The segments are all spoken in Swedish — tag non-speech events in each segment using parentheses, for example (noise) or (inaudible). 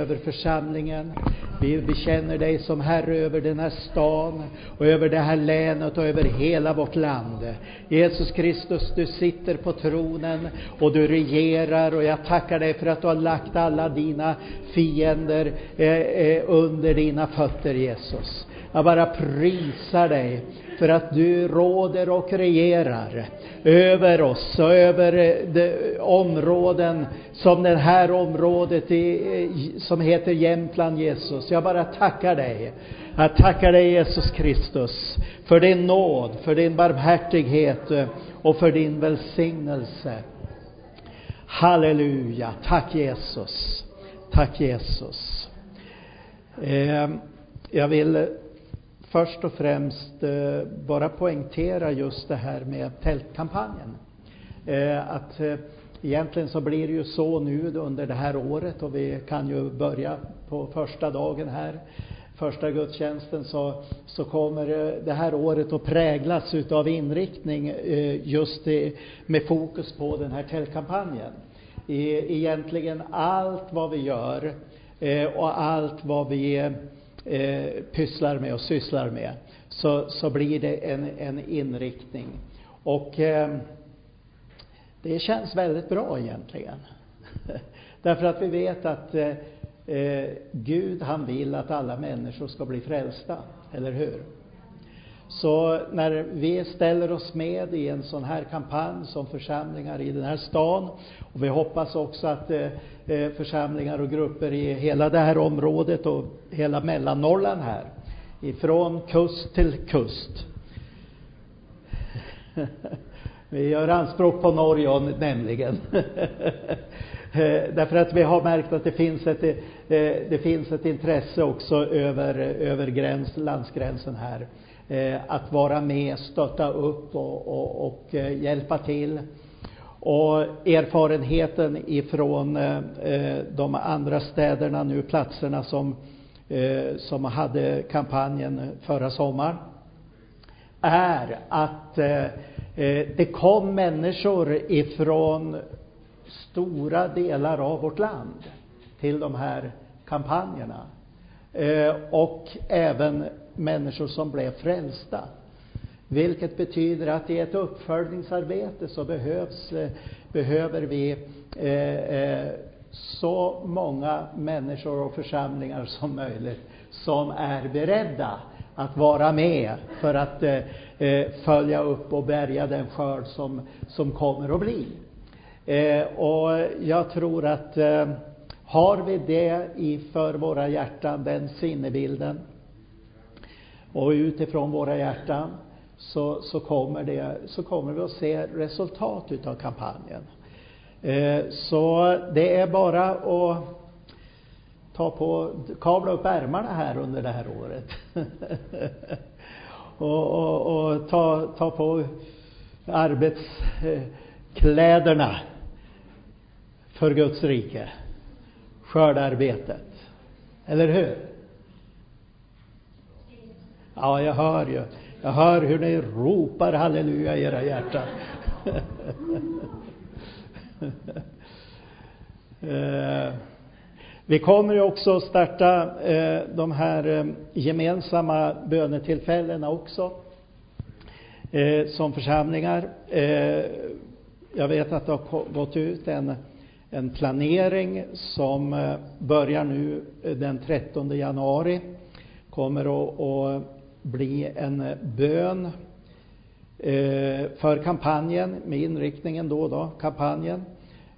över församlingen. Vi bekänner dig som Herre över den här stan och över det här länet och över hela vårt land. Jesus Kristus, du sitter på tronen och du regerar och jag tackar dig för att du har lagt alla dina fiender eh, eh, under dina fötter Jesus. Jag bara prisar dig för att du råder och regerar över oss och över eh, de områden som det här området i, eh, som heter Jämtland Jesus. Jag bara tackar dig. Jag tackar dig Jesus Kristus för din nåd, för din barmhärtighet eh, och för din välsignelse. Halleluja. Tack Jesus. Tack Jesus. Eh, jag vill först och främst eh, bara poängtera just det här med tältkampanjen. Eh, att eh, egentligen så blir det ju så nu under det här året och vi kan ju börja på första dagen här första gudstjänsten så, så kommer det här året att präglas utav inriktning just med fokus på den här tältkampanjen. Egentligen allt vad vi gör och allt vad vi eh, pysslar med och sysslar med så, så blir det en, en inriktning. Och eh, det känns väldigt bra egentligen. (laughs) Därför att vi vet att eh, eh, Gud han vill att alla människor ska bli frälsta, eller hur? Så när vi ställer oss med i en sån här kampanj som församlingar i den här stan och vi hoppas också att eh, Eh, församlingar och grupper i hela det här området och hela Mellannorrland här, ifrån kust till kust. (laughs) vi gör anspråk på Norge nämligen. (laughs) Eh, därför att vi har märkt att det finns ett, eh, det finns ett intresse också över, över gräns, landsgränsen här att vara med, stötta upp och, och, och hjälpa till. Och erfarenheten ifrån eh, de andra städerna nu, platserna som, eh, som hade kampanjen förra sommaren, är att eh, eh, det kom människor ifrån stora delar av vårt land till de här kampanjerna. Och även människor som blev frälsta. Vilket betyder att i ett uppföljningsarbete så behövs, eh, behöver vi eh, eh, så många människor och församlingar som möjligt som är beredda att vara med för att eh, eh följa upp och bärga den skörd som, som kommer att bli. Eh, och jag tror att har vi det i för våra hjärtan, den sinnebilden, och utifrån våra hjärtan så, så, kommer, det, så kommer vi att se resultat utav kampanjen. Eh, så det är bara att ta på, kavla upp ärmarna här under det här året. (laughs) och, och, och ta, ta på arbetskläderna för Guds rike. Skördarbetet. Eller hur? Ja, jag hör ju. Jag hör hur ni ropar halleluja i era hjärtan. eh, vi kommer ju också att starta eh, de här eh, gemensamma bönetillfällena också eh, som församlingar. Eh, jag vet att det har gått ut en, en planering som eh, börjar nu den 13 januari. Kommer att, att bli en eh, bön eh, för kampanjen med inriktningen då, då kampanjen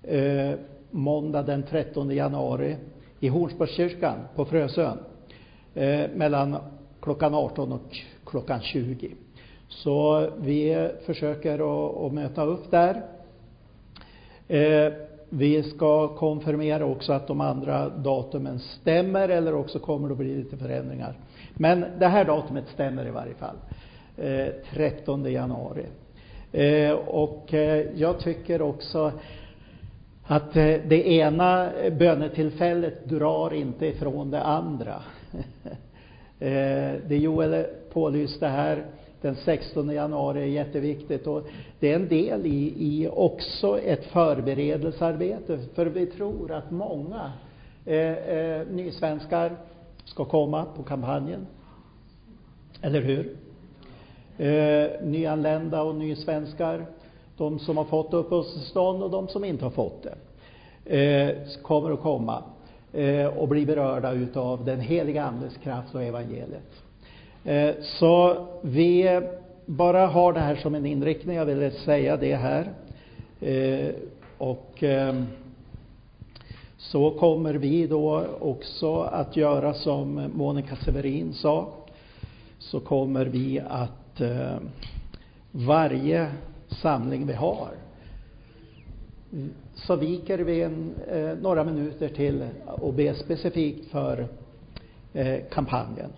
eh, måndag den 13 januari i Hornsborgskyrkan på Frösön mellan klockan 18 och klockan 20. Så vi försöker att, att möta upp där. Vi ska konfirmera också att de andra datumen stämmer eller också kommer det att bli lite förändringar. Men det här datumet stämmer i varje fall. Eh, 13 januari. Eh, och eh, jag tycker också att eh, det ena bönetillfället drar inte ifrån det andra. (laughs) Eh, det Joel pålyste här den 16 januari är jätteviktigt och det är en del i, i också ett förberedelsearbete för vi tror att många Eh, eh, nysvenskar ska komma på kampanjen. Eller hur? Eh, nyanlända och nysvenskar, de som har fått uppehållstillstånd och de som inte har fått det, eh, kommer att komma eh, och bli berörda utav den heliga Andes kraft och evangeliet. Eh, så vi bara har det här som en inriktning, jag ville säga det här. Eh, och ehm, så kommer vi då också att göra som Monica Severin sa. Så kommer vi att eh, varje samling vi har så viker vi en, eh, några minuter till och ber specifikt för eh, kampanjen.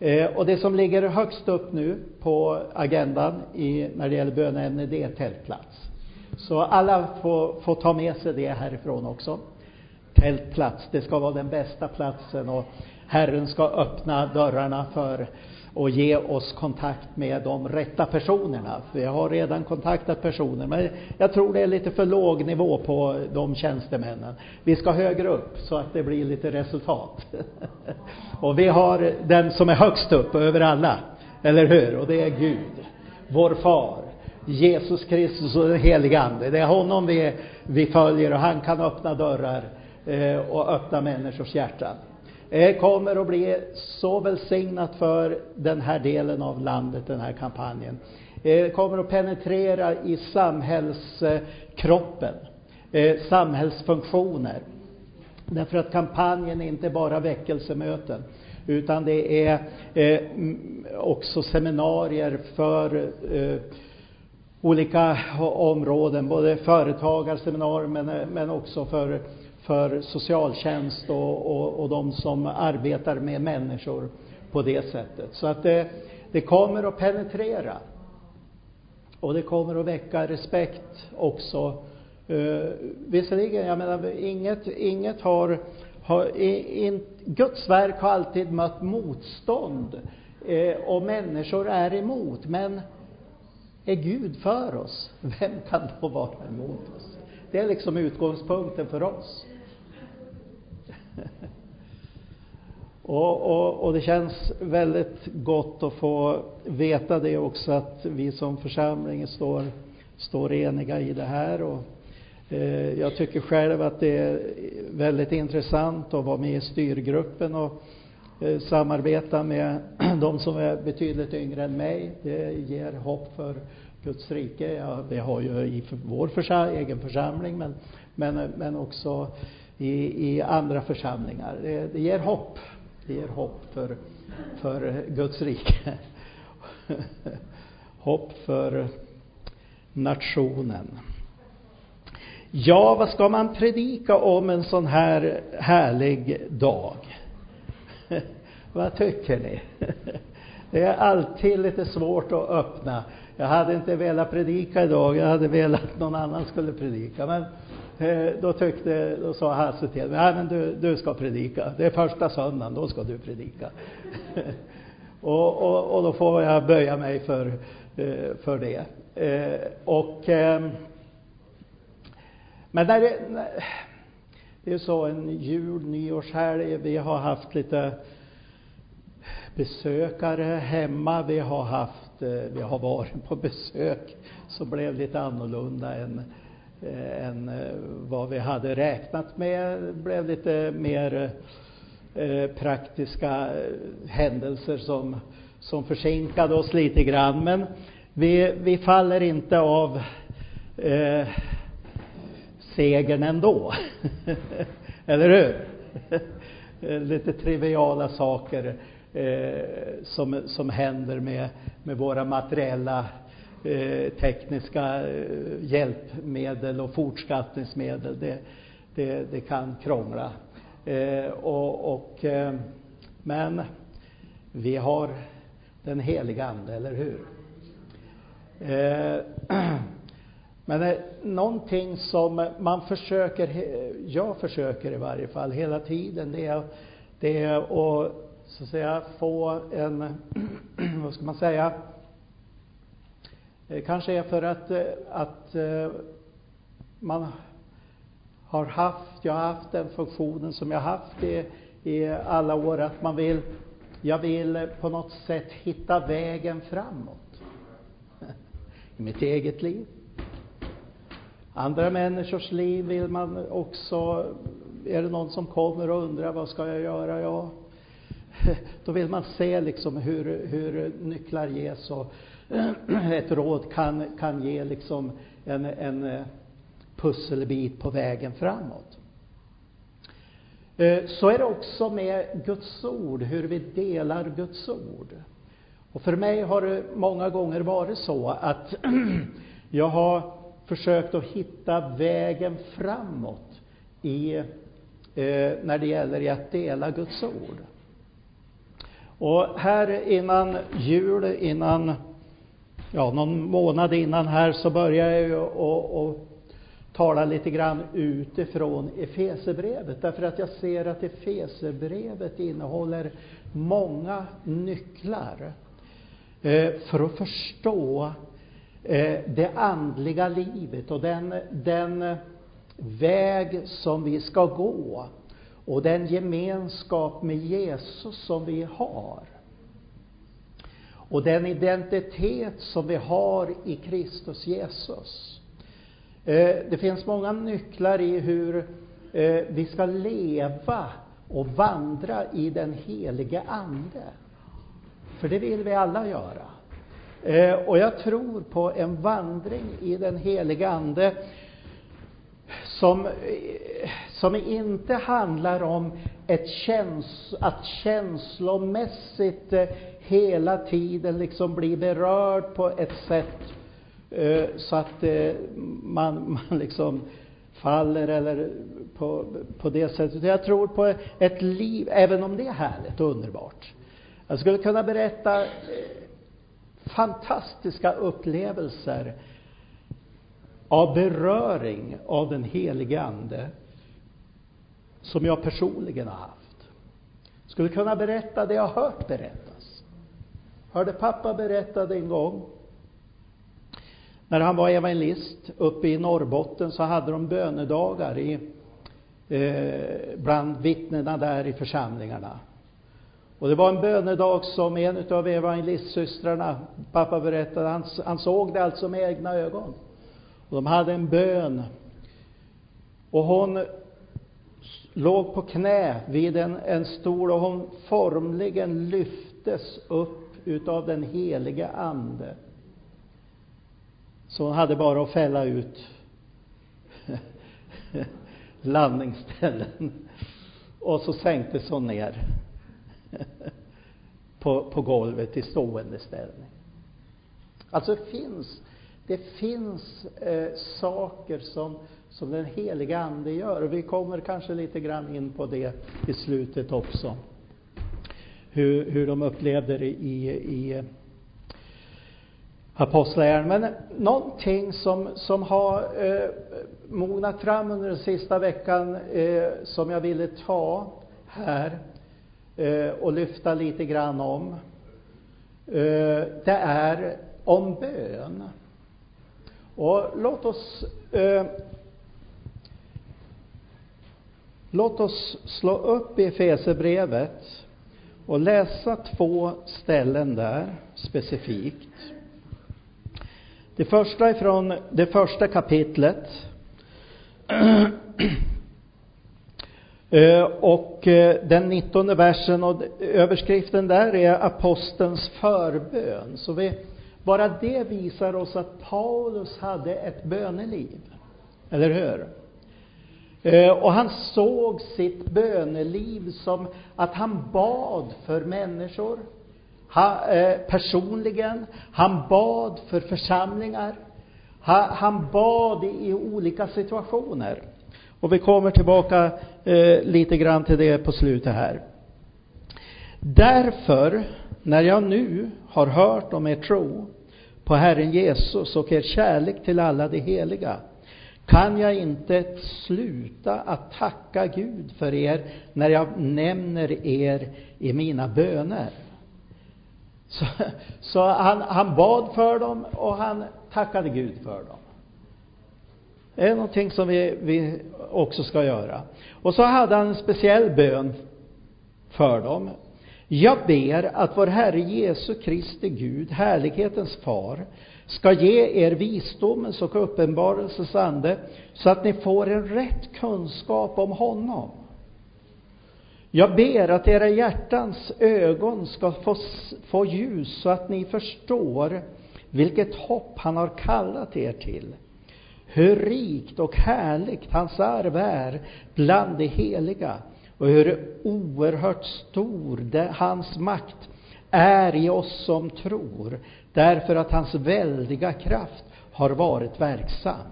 Eh, och det som ligger högst upp nu på agendan i, när det gäller böneämne, det är tältplats. Så alla får, får ta med sig det härifrån också. Tältplats, det ska vara den bästa platsen och Herren ska öppna dörrarna för och ge oss kontakt med de rätta personerna. Vi har redan kontaktat personer, men jag tror det är lite för låg nivå på de tjänstemännen. Vi ska högre upp så att det blir lite resultat. (laughs) och vi har den som är högst upp över alla, eller hur? Och det är Gud, vår far. Jesus Kristus och den helige Ande. Det är honom vi, vi följer och han kan öppna dörrar Eh, och öppna människors hjärtan. Det kommer att bli så välsignat för den här delen av landet, den här kampanjen. Det kommer att penetrera i samhällskroppen, samhällsfunktioner. Därför att kampanjen är inte bara väckelsemöten, utan det är också seminarier för olika områden, både företagarseminarier men också för för socialtjänst och, och, och de som arbetar med människor på det sättet. Så att det, det kommer att penetrera. Och det kommer att väcka respekt också. Uh, visserligen, jag menar, inget, inget har, har in, Guds verk har alltid mött motstånd uh, och människor är emot. Men är Gud för oss, vem kan då vara emot oss? Det är liksom utgångspunkten för oss. (laughs) och, och, och det känns väldigt gott att få veta det också att vi som församling står, står eniga i det här. Och, eh, jag tycker själv att det är väldigt intressant att vara med i styrgruppen och eh, samarbeta med (clears throat) de som är betydligt yngre än mig. Det ger hopp för Guds rike. Ja, vi har ju i vår försam egen församling men, men, men också i, i andra församlingar. Det, det ger hopp. Det ger hopp för, för Guds rike. (laughs) hopp för nationen. Ja, vad ska man predika om en sån här härlig dag? (laughs) vad tycker ni? (laughs) det är alltid lite svårt att öppna. Jag hade inte velat predika idag, jag hade velat att någon annan skulle predika. Men Eh, Eh, då tyckte, då sa Hasse till mig, nej men du, du ska predika. Det är första söndagen, då ska du predika. (laughs) och, och, och då får jag böja mig för, eh, för det. Eh, och ehm, men när det, det är så en jul, nyårshelg, vi har haft lite besökare hemma, vi har haft, vi har varit på besök som blev lite annorlunda än Eh, än eh, vad vi hade räknat med. Det blev lite mer eh, praktiska händelser som, som försinkade oss lite grann. Men vi, vi faller inte av eh, segern ändå. (laughs) Eller hur? lite triviala saker eh, som, som händer med, med våra materiella Eh, tekniska eh, hjälpmedel och fortskaffningsmedel. Det, det, det kan krångla. Eh, och, och, eh, men vi har den heliga Ande, eller hur? (clears throat) Men någonting som man försöker, jag försöker i varje fall hela tiden, det är, det är att, så att säga, få en, (clears throat) vad ska man säga, Eh, kanske är för att, eh, att eh, man har haft, jag har haft den funktionen som jag har haft i, i alla år, att man vill, jag vill på något sätt hitta vägen framåt. (laughs) I mitt eget liv. Andra människors liv vill man också, är det någon som kommer och undrar vad ska jag göra? Ja, (laughs) då vill man se liksom hur, hur nycklar ges och Eh, (clears throat) ett råd kan, kan ge liksom en, en eh, pusselbit på vägen framåt. Eh, så är det också med Guds ord, hur vi delar Guds ord. Och för mig har det många gånger varit så att (clears throat) jag har försökt att hitta vägen framåt i, när det gäller att dela Guds ord. Och här innan jul, innan, ja, någon månad innan här så började jag ju att tala lite grann utifrån Efesebrevet, därför att jag ser att Efesebrevet innehåller många nycklar eh, för att förstå eh, det andliga livet och den, den väg som vi ska gå och den gemenskap med Jesus som vi har. Och den identitet som vi har i Kristus Jesus. Eh, det finns många nycklar i hur eh, vi ska leva och vandra i den helige Ande. För det vill vi alla göra. Eh, och jag tror på en vandring i den helige Ande som, som inte handlar om ett käns att känslomässigt eh, hela tiden liksom bli berörd på ett sätt eh, så att eh, man, (laughs) man liksom faller eller på, på det sättet. Jag tror på ett liv, även om det är härligt och underbart. Jag skulle kunna berätta fantastiska upplevelser av beröring av den helige Ande som jag personligen har haft. Skulle kunna berätta det jag har hört berättas. Hörde pappa berätta en gång när han var evangelist uppe i Norrbotten så hade de bönedagar i, eh, bland vittnena där i församlingarna. Och det var en bönedag som en av evangelistsystrarna, pappa berättade, han, han såg det alltså med egna ögon. Och de hade en bön. Och hon låg på knä vid en, en stol och hon formligen lyftes upp utav den helige Ande. Så hon hade bara att fälla ut (laughs) landningsställen. Och så sänktes hon ner på, på golvet i stående ställning. Alltså det finns, det finns eh, saker som, som den heliga Ande gör. Vi kommer kanske lite grann in på det i slutet också. Hur, hur de upplevde det i, i apostlagärningarna. Men någonting som, som har eh, mognat fram under den sista veckan eh, som jag ville ta här eh, och lyfta lite grann om. Eh, det är om bön. Och låt oss eh, Låt oss slå upp i Efesierbrevet och läsa två ställen där specifikt. Det första är från det första kapitlet. (clears throat) Eh, och eh, den nittonde versen och överskriften där är apostelns förbön. Så vi, bara det visar oss att Paulus hade ett böneliv. Eller hur? Eh, och han såg sitt böneliv som att han bad för människor. Han, eh, personligen, han bad för församlingar. Han, han bad i olika situationer. Och vi kommer tillbaka eh, lite grann till det på slutet här. Därför, när jag nu har hört om er tro på Herren Jesus och er kärlek till alla de heliga, kan jag inte sluta att tacka Gud för er när jag nämner er i mina böner. Så, så han, han bad för dem och han tackade Gud för dem. Det är någonting som vi, vi också ska göra. Och så hade han en speciell bön för dem. Jag ber att vår Herre Jesu Kristi Gud, härlighetens far, ska ge er visdomens och uppenbarelsens ande så att ni får en rätt kunskap om honom. Jag ber att era hjärtans ögon ska få, få ljus så att ni förstår vilket hopp han har kallat er till. Hur rikt och härligt hans arv är bland de heliga och hur oerhört stor det, hans makt är i oss som tror, därför att hans väldiga kraft har varit verksam.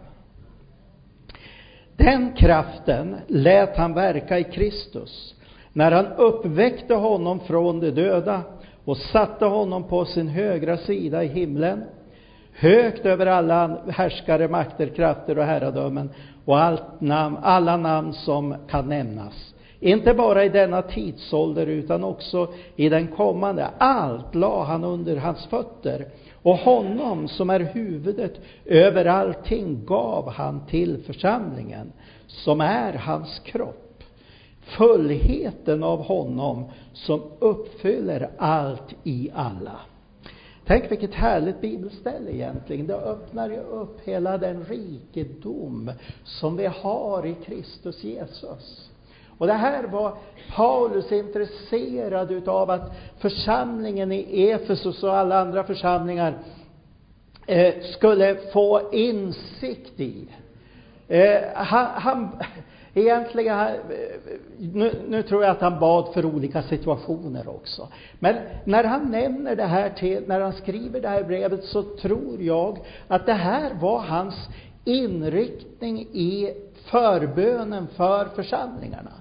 Den kraften lät han verka i Kristus när han uppväckte honom från de döda och satte honom på sin högra sida i himlen, högt över alla härskare, makter, krafter och herradömen och allt namn, alla namn som kan nämnas. Inte bara i denna tidsålder utan också i den kommande. Allt la han under hans fötter och honom som är huvudet över allting gav han till församlingen som är hans kropp. Fullheten av honom som uppfyller allt i alla. Tänk vilket härligt bibelställe egentligen. Det öppnar ju upp hela den rikedom som vi har i Kristus Jesus. Och det här var Paulus intresserad utav att församlingen i Efesus och alla andra församlingar eh, skulle få insikt i. Eh, han, han, egentligen, eh, nu, nu, tror jag att han bad för olika situationer också. Men när han nämner det här till, när han skriver det här brevet så tror jag att det här var hans inriktning i förbönen för församlingarna.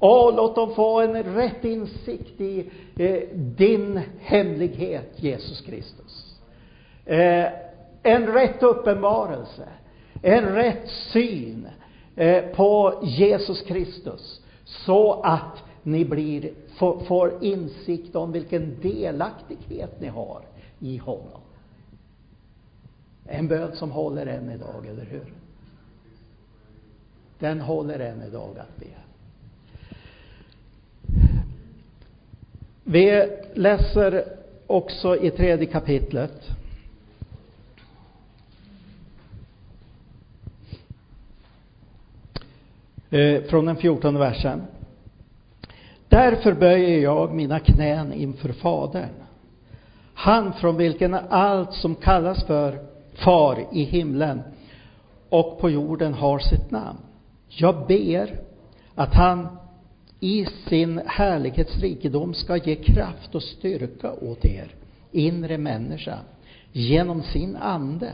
Åh, låt dem få en rätt insikt i eh, din hemlighet, Jesus Kristus. Eh, en rätt uppenbarelse, en rätt syn eh, på Jesus Kristus. Så att ni blir, får, får insikt om vilken delaktighet ni har i honom. En bön som håller än idag, eller hur? Den håller än idag att be. Vi läser också i tredje kapitlet. Eh, från den fjortonde versen. Därför böjer jag mina knän inför Fadern, han från vilken allt som kallas för far i himlen och på jorden har sitt namn. Jag ber att han i sin härlighetsrikedom ska ge kraft och styrka åt er inre människa genom sin ande.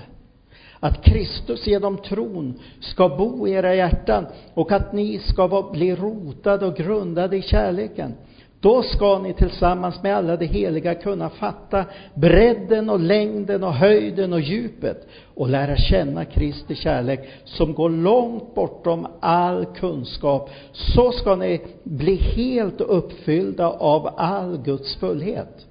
Att Kristus genom tron ska bo i era hjärtan och att ni ska bli rotade och grundade i kärleken då ska ni tillsammans med alla de heliga kunna fatta bredden och längden och höjden och djupet och lära känna Kristi kärlek som går långt bortom all kunskap. Så ska ni bli helt uppfyllda av all Guds fullhet.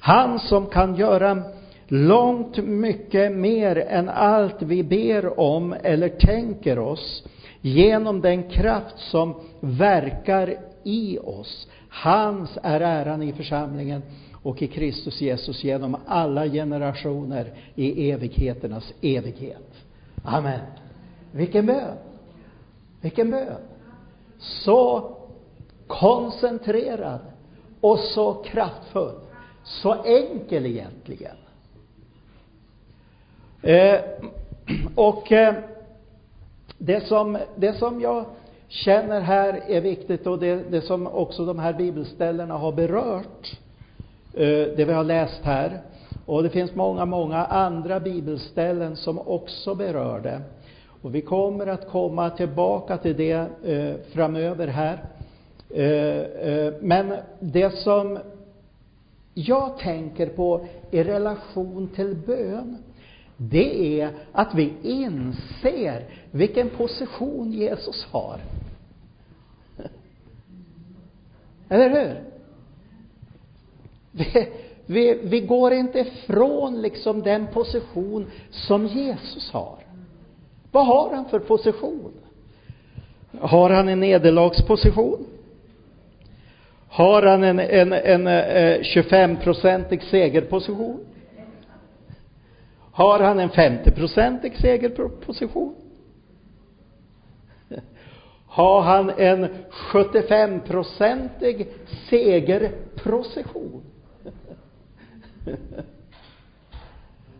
Han som kan göra långt mycket mer än allt vi ber om eller tänker oss genom den kraft som verkar i oss. Hans är äran i församlingen och i Kristus Jesus genom alla generationer i evigheternas evighet. Amen. Vilken bön! Vilken bön! Så koncentrerad och så kraftfull. Så enkel egentligen. Eh, (clears throat) och eh, det, som, det som jag känner här är viktigt och det, det som också de här bibelställena har berört, eh, det vi har läst här. Och det finns många, många andra bibelställen som också berör det. Och vi kommer att komma tillbaka till det eh, framöver här. Eh, men det som jag tänker på i relation till bön, det är att vi inser vilken position Jesus har. Eller hur? Vi, vi, vi går inte ifrån liksom den position som Jesus har. Vad har han för position? Har han en nederlagsposition? Har han en, en, en, eh, en 25-procentig segerposition? Har han en 50-procentig segerposition? Har han en 75-procentig segerprocession? (laughs)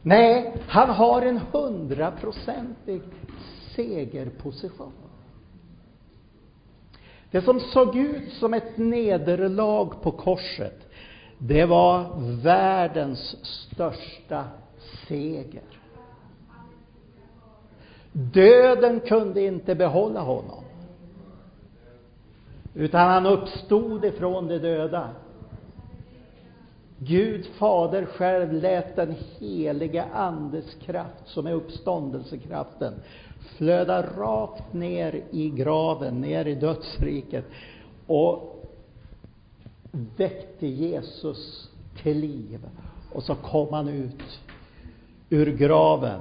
Nej, han har en 100-procentig segerposition. Det som såg ut som ett nederlag på korset, det var världens största seger. Döden kunde inte behålla honom. Utan han uppstod ifrån de döda. Gud fader själv lät den helige Andes kraft, som är uppståndelsekraften, flöda rakt ner i graven, ner i dödsriket och väckte Jesus till liv. Och så kom han ut ur graven,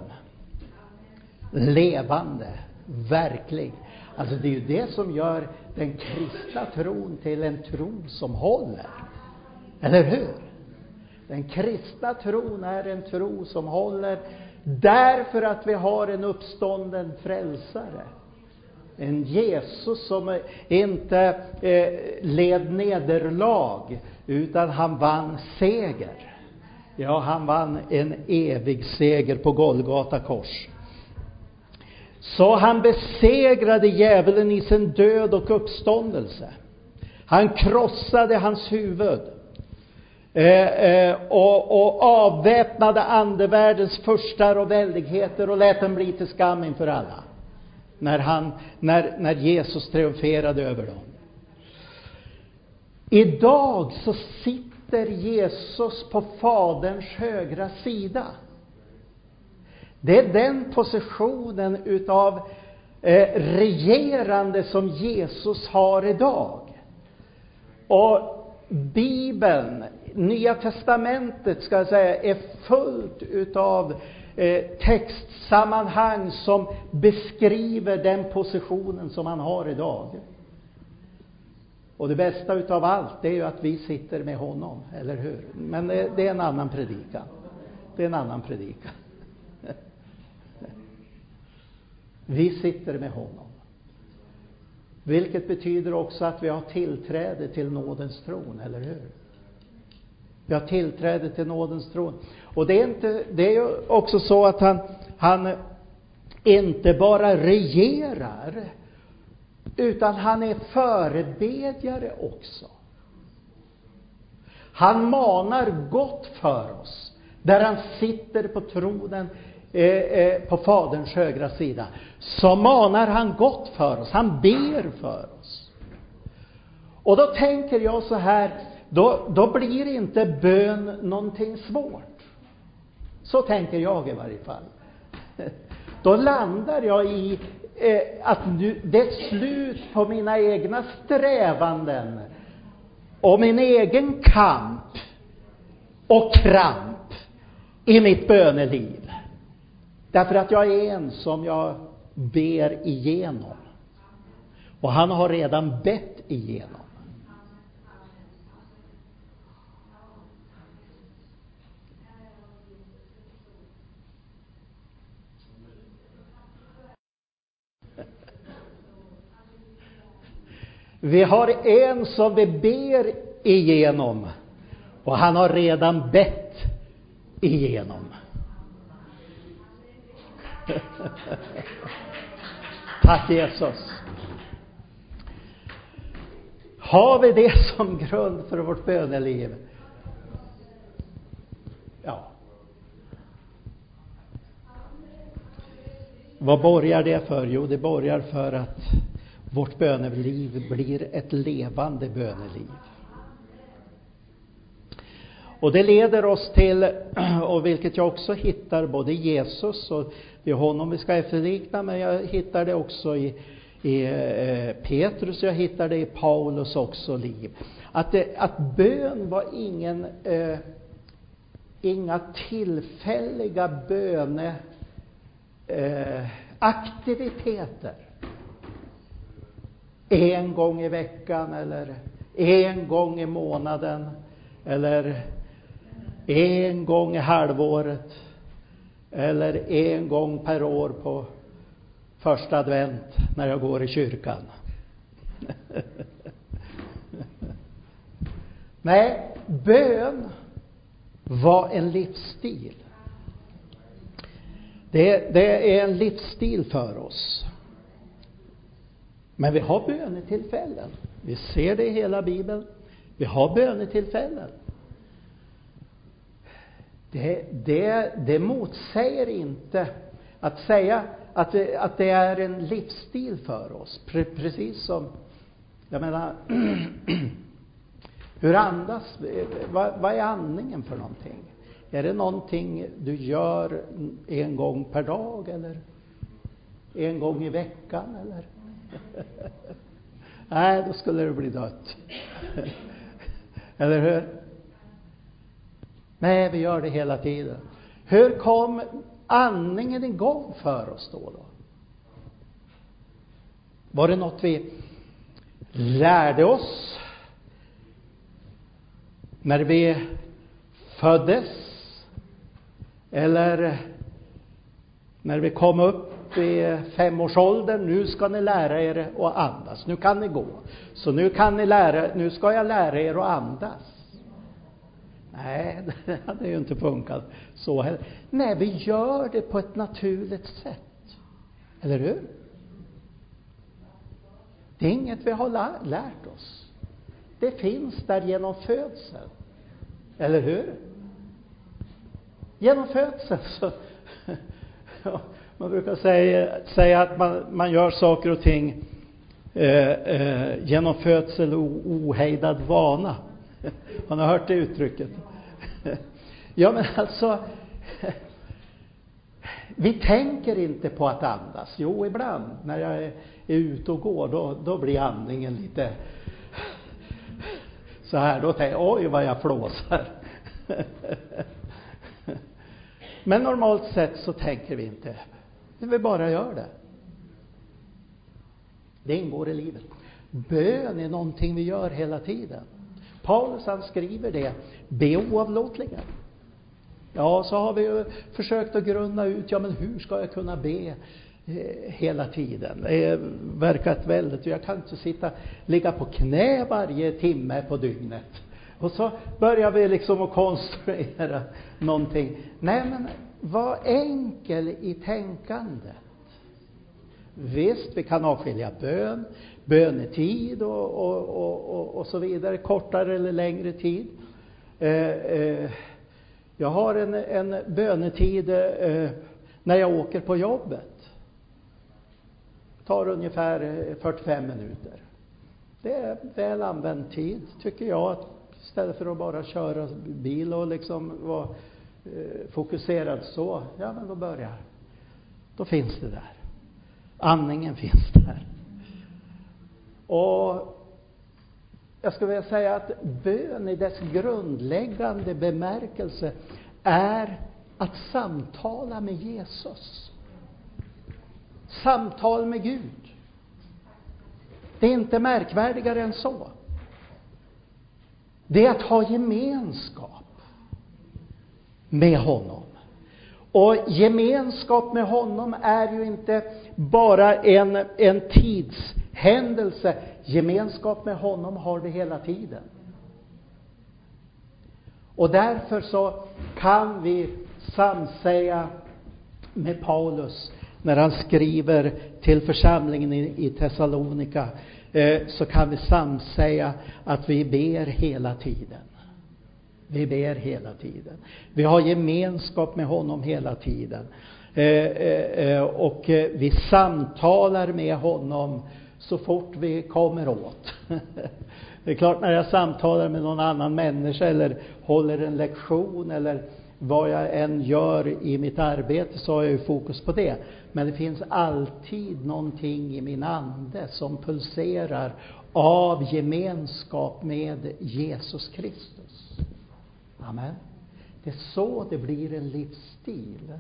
levande, verklig. Alltså det är ju det som gör den kristna tron till en tro som håller. Eller hur? Den kristna tron är en tro som håller därför att vi har en uppstånden frälsare. En Jesus som inte eh, led nederlag, utan han vann seger. Ja, han vann en evig seger på Golgata kors. Så han besegrade djävulen i sin död och uppståndelse. Han krossade hans huvud. Eh, eh, och, och avväpnade andevärldens furstar och väldigheter och lät dem bli till skam inför alla. När, han, när, när Jesus triumferade över dem. Idag så sitter Jesus på Faderns högra sida. Det är den positionen utav eh, regerande som Jesus har idag. Och Bibeln, Nya testamentet ska jag säga, är fullt utav eh, textsammanhang som beskriver den positionen som han har idag. Och det bästa utav allt, det är ju att vi sitter med honom, eller hur? Men det, det är en annan predikan. Det är en annan predikan. Vi sitter med honom. Vilket betyder också att vi har tillträde till nådens tron, eller hur? Vi har tillträde till nådens tron. Och det är, inte, det är ju också så att han, han inte bara regerar, utan han är förebedjare också. Han manar gott för oss, där han sitter på tronen Eh, eh, på Faderns högra sida. Så manar han gott för oss, han ber för oss. Och då tänker jag så här, då, då blir inte bön någonting svårt. Så tänker jag i varje fall. (laughs) Då landar jag i eh, att nu, det är slut på mina egna strävanden och min egen kamp och kramp i mitt böneliv. Därför att jag är en som jag ber igenom. Och han har redan bett igenom. Vi har en som vi ber igenom och han har redan bett igenom. (laughs) Tack Jesus. Har vi det som grund för vårt böneliv? Ja. Vad borgar det för? Jo, det borgar för att vårt böneliv blir ett levande böneliv. Och det leder oss till, (clears throat) och vilket jag också hittar både i Jesus och det är honom vi ska efterlikna, men jag hittar det också i, i eh, Petrus, jag hittar det i Paulus också liv. Att, det, att bön var ingen, eh, inga tillfälliga böneaktiviteter. eh. En gång i veckan eller en gång i månaden eller en gång i halvåret eller en gång per år på första advent när jag går i kyrkan. (laughs) Nej, bön var en livsstil. Det, det är en livsstil för oss. Men vi har bönetillfällen. Vi ser det i hela Bibeln. Vi har bönetillfällen. Det, det, det motsäger inte att säga att det, att det är en livsstil för oss. Pre, precis som, jag menar, (clears throat) hur andas vad, vad är andningen för någonting? Är det någonting du gör en gång per dag eller en gång i veckan eller? (laughs) Nej, då skulle det bli dött. (laughs) eller hur? Nej, vi gör det hela tiden. Hur kom andningen igång för oss då? då? Var det något vi lärde oss när vi föddes? Eller när vi kom upp i femårsåldern, nu ska ni lära er att andas, nu kan ni gå. Så nu kan ni lära, nu ska jag lära er att andas. Nej, (laughs) det hade ju inte funkat så heller. Nej, vi gör det på ett naturligt sätt. Eller hur? Det är inget vi har lärt oss. Det finns där genom födseln. Eller hur? Genom födseln så (laughs) man brukar säga, säga att man, man gör saker och ting eh, eh, genom födsel och ohejdad vana. (laughs) Har ni hört det uttrycket? Ja, men alltså, vi tänker inte på att andas. Jo, ibland när jag är ute och går, då, då blir andningen lite så här. Då tänker jag, oj vad jag flåsar. Men normalt sett så tänker vi inte. Vi bara gör det. Det ingår i livet. Bön är någonting vi gör hela tiden. Paulus han skriver det, be oavlåtligen. Ja, så har vi ju försökt att grunna ut, ja men hur ska jag kunna be eh, hela tiden? Det verkar väldigt, jag kan inte sitta, ligga på knä varje timme på dygnet. Och så börjar vi liksom att konstruera någonting. Nej men, var enkel i tänkandet. Visst, vi kan avskilja bön, bönetid och, och, och, och, och så vidare, kortare eller längre tid. Eh, eh, jag har en, en bönetid eh, när jag åker på jobbet. Det tar ungefär eh, 45 minuter. Det är väl använd tid, tycker jag, istället för att bara köra bil och liksom vara eh, fokuserad så. Ja, men då börjar Då finns det där. Andningen finns där. Och jag skulle vilja säga att bön i dess grundläggande bemärkelse är att samtala med Jesus. Samtal med Gud. Det är inte märkvärdigare än så. Det är att ha gemenskap med honom. Och gemenskap med honom är ju inte bara en, en tidshändelse. Gemenskap med honom har vi hela tiden. Och därför så kan vi samsäga med Paulus när han skriver till församlingen i Thessalonika, eh, så kan vi samsäga att vi ber hela tiden. Vi ber hela tiden. Vi har gemenskap med honom hela tiden. Eh, eh, eh och eh, vi samtalar med honom så fort vi kommer åt. (laughs) Det är klart, när jag samtalar med någon annan människa eller håller en lektion eller vad jag än gör i mitt arbete så har jag ju fokus på det. Men det finns alltid någonting i min ande som pulserar av gemenskap med Jesus Kristus. Amen. Det är så det blir en livsstil.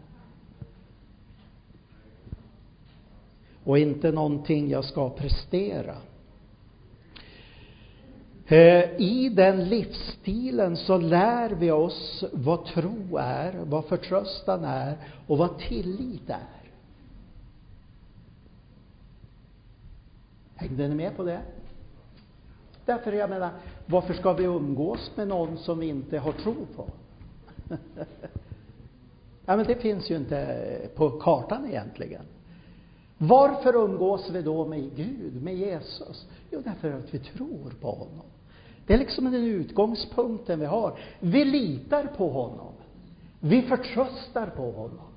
och inte någonting jag ska prestera. Eh, I den livsstilen så lär vi oss vad tro är, vad förtröstan är och vad tillit är. Hängde ni med på det? Därför, jag menar, varför ska vi umgås med någon som vi inte har tro på? (laughs) ja, men det finns ju inte på kartan egentligen. Varför umgås vi då med Gud, med Jesus? Jo, därför att vi tror på honom. Det är liksom den utgångspunkten vi har. Vi litar på honom. Vi förtröstar på honom.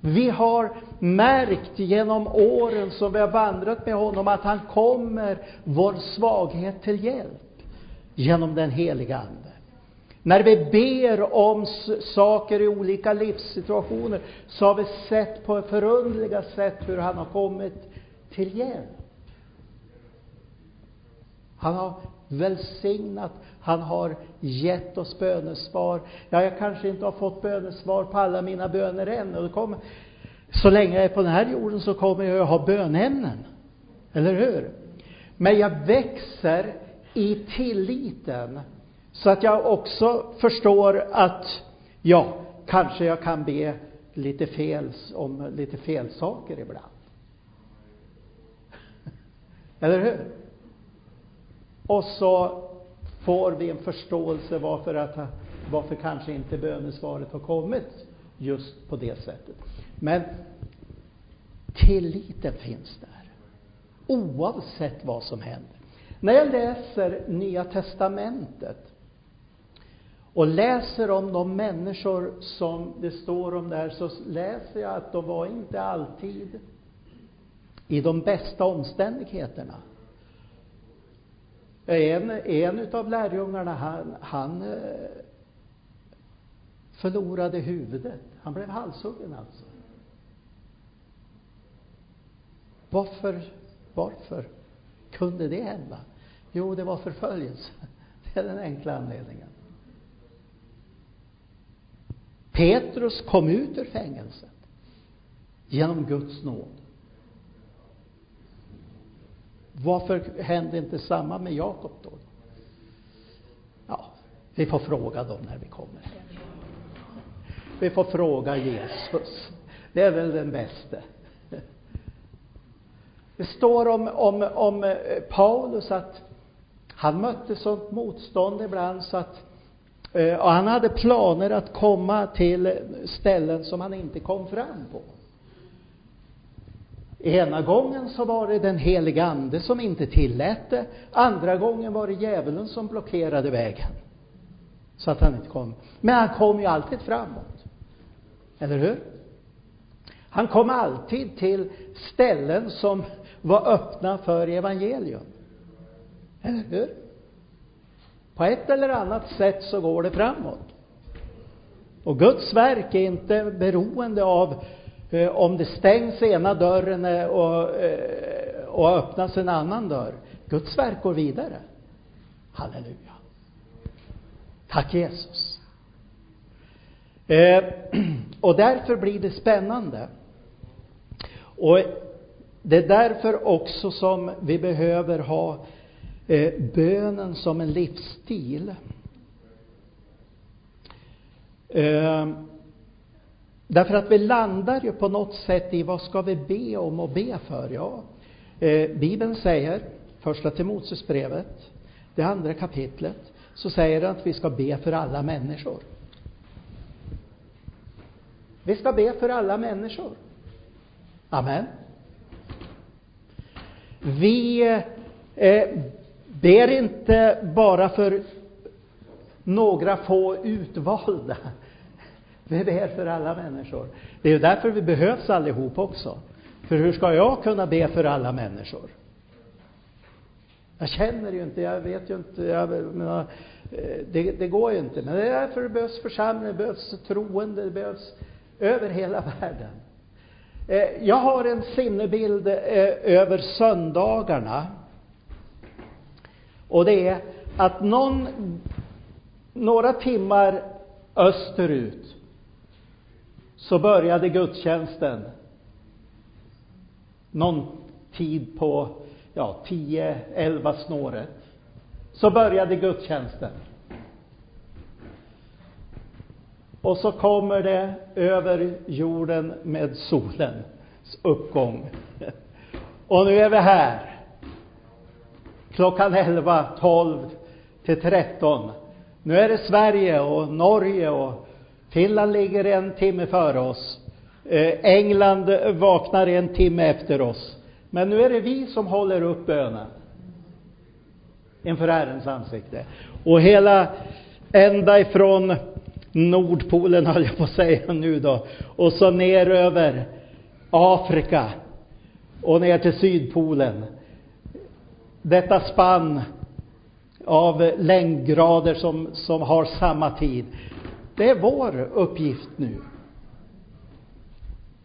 Vi har märkt genom åren som vi har vandrat med honom att han kommer vår svaghet till hjälp genom den heliga Ande. När vi ber om saker i olika livssituationer så har vi sett på förundliga sätt hur han har kommit till hjälp. Välsignat, han har gett oss bönesvar. Ja, jag kanske inte har fått bönesvar på alla mina böner än. Och kommer, så länge jag är på den här jorden så kommer jag att ha bönämnen. Eller hur? Men jag växer i tilliten så att jag också förstår att, ja, kanske jag kan be lite fel om lite fel saker ibland. (laughs) Eller hur? Och så får vi en förståelse varför, att, varför kanske inte bönesvaret har kommit just på det sättet. Men tilliten finns där. Oavsett vad som händer. När jag läser Nya Testamentet och läser om de människor som det står om där så läser jag att de var inte alltid i de bästa omständigheterna. En, en utav lärjungarna, han, han eh, förlorade huvudet. Han blev halshuggen alltså. Varför, varför kunde det hända? Jo, det var förföljelse. (laughs) Det är den enkla anledningen. Petrus kom ut ur fängelset genom Guds nåd. Varför hände inte samma med Jakob då? Ja, vi får fråga dem när vi kommer hem. Vi får fråga Jesus. Det är väl den bästa. Det står om, om, om Paulus att han mötte sånt motstånd ibland så att eh, och han hade planer att komma till ställen som han inte kom fram på. Ena gången så var det den heliga Ande som inte tillät det. Andra gången var det djävulen som blockerade vägen. Så att han inte kom. Men han kom ju alltid framåt. Eller hur? Han kom alltid till ställen som var öppna för evangelium. Eller hur? På ett eller annat sätt så går det framåt. Och Guds verk är inte beroende av eh, om det stängs ena dörren eh, och, eh, och öppnas en annan dörr. Guds verk går vidare. Halleluja. Tack Jesus. Eh, (clears throat) och därför blir det spännande. Och det är därför också som vi behöver ha eh, bönen som en livsstil. Eh, därför att vi landar ju på något sätt i vad ska vi be om och be för? Ja, eh, Bibeln säger, första Timoteusbrevet, det andra kapitlet, så säger den att vi ska be för alla människor. Vi ska be för alla människor. Amen. Vi eh, ber inte bara för några få utvalda. Vi ber för alla människor. Det är därför vi behövs allihop också. För hur ska jag kunna be för alla människor? Jag känner ju inte, jag vet ju inte, jag menar, eh, det, det går ju inte. Men det är därför det behövs församling, det behövs troende, det behövs över hela (laughs) världen. Eh, jag har en sinnebild eh, över söndagarna. Och det är att någon, några timmar österut så började gudstjänsten någon tid på, ja, 10, 11 snåret, så började gudstjänsten. Och så kommer det över jorden med solens uppgång. Och nu är vi här. Klockan 11, 12 till 13. Nu är det Sverige och Norge och Finland ligger en timme före oss. Eh, England vaknar en timme efter oss. Men nu är det vi som håller upp bönen inför Herrens ansikte. Och hela, ända ifrån Nordpolen höll jag på att säga nu då, och så ner över Afrika och ner till Sydpolen. Detta spann av längdgrader som, som har samma tid. Det är vår uppgift nu.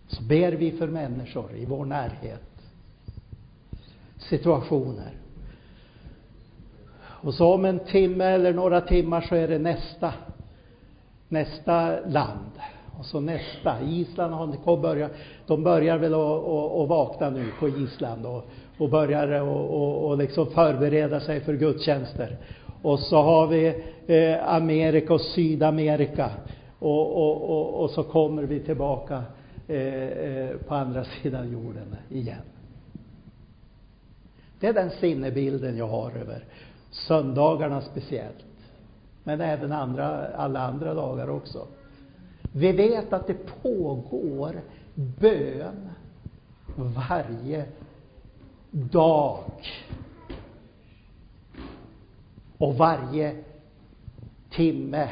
Så ber vi för människor i vår närhet. Situationer. Och så om en timme eller några timmar så är det nästa, nästa land. Och så nästa. Island har börjat, de börjar väl att, vakna nu på Island och, och börjar och, och, och liksom förbereda sig för gudstjänster. Och så har vi eh, Amerika och Sydamerika. Och, och, och, och så kommer vi tillbaka eh, eh, på andra sidan jorden igen. Det är den sinnebilden jag har över söndagarna speciellt. Men även andra, alla andra dagar också. Vi vet att det pågår bön varje dag. Och varje timme,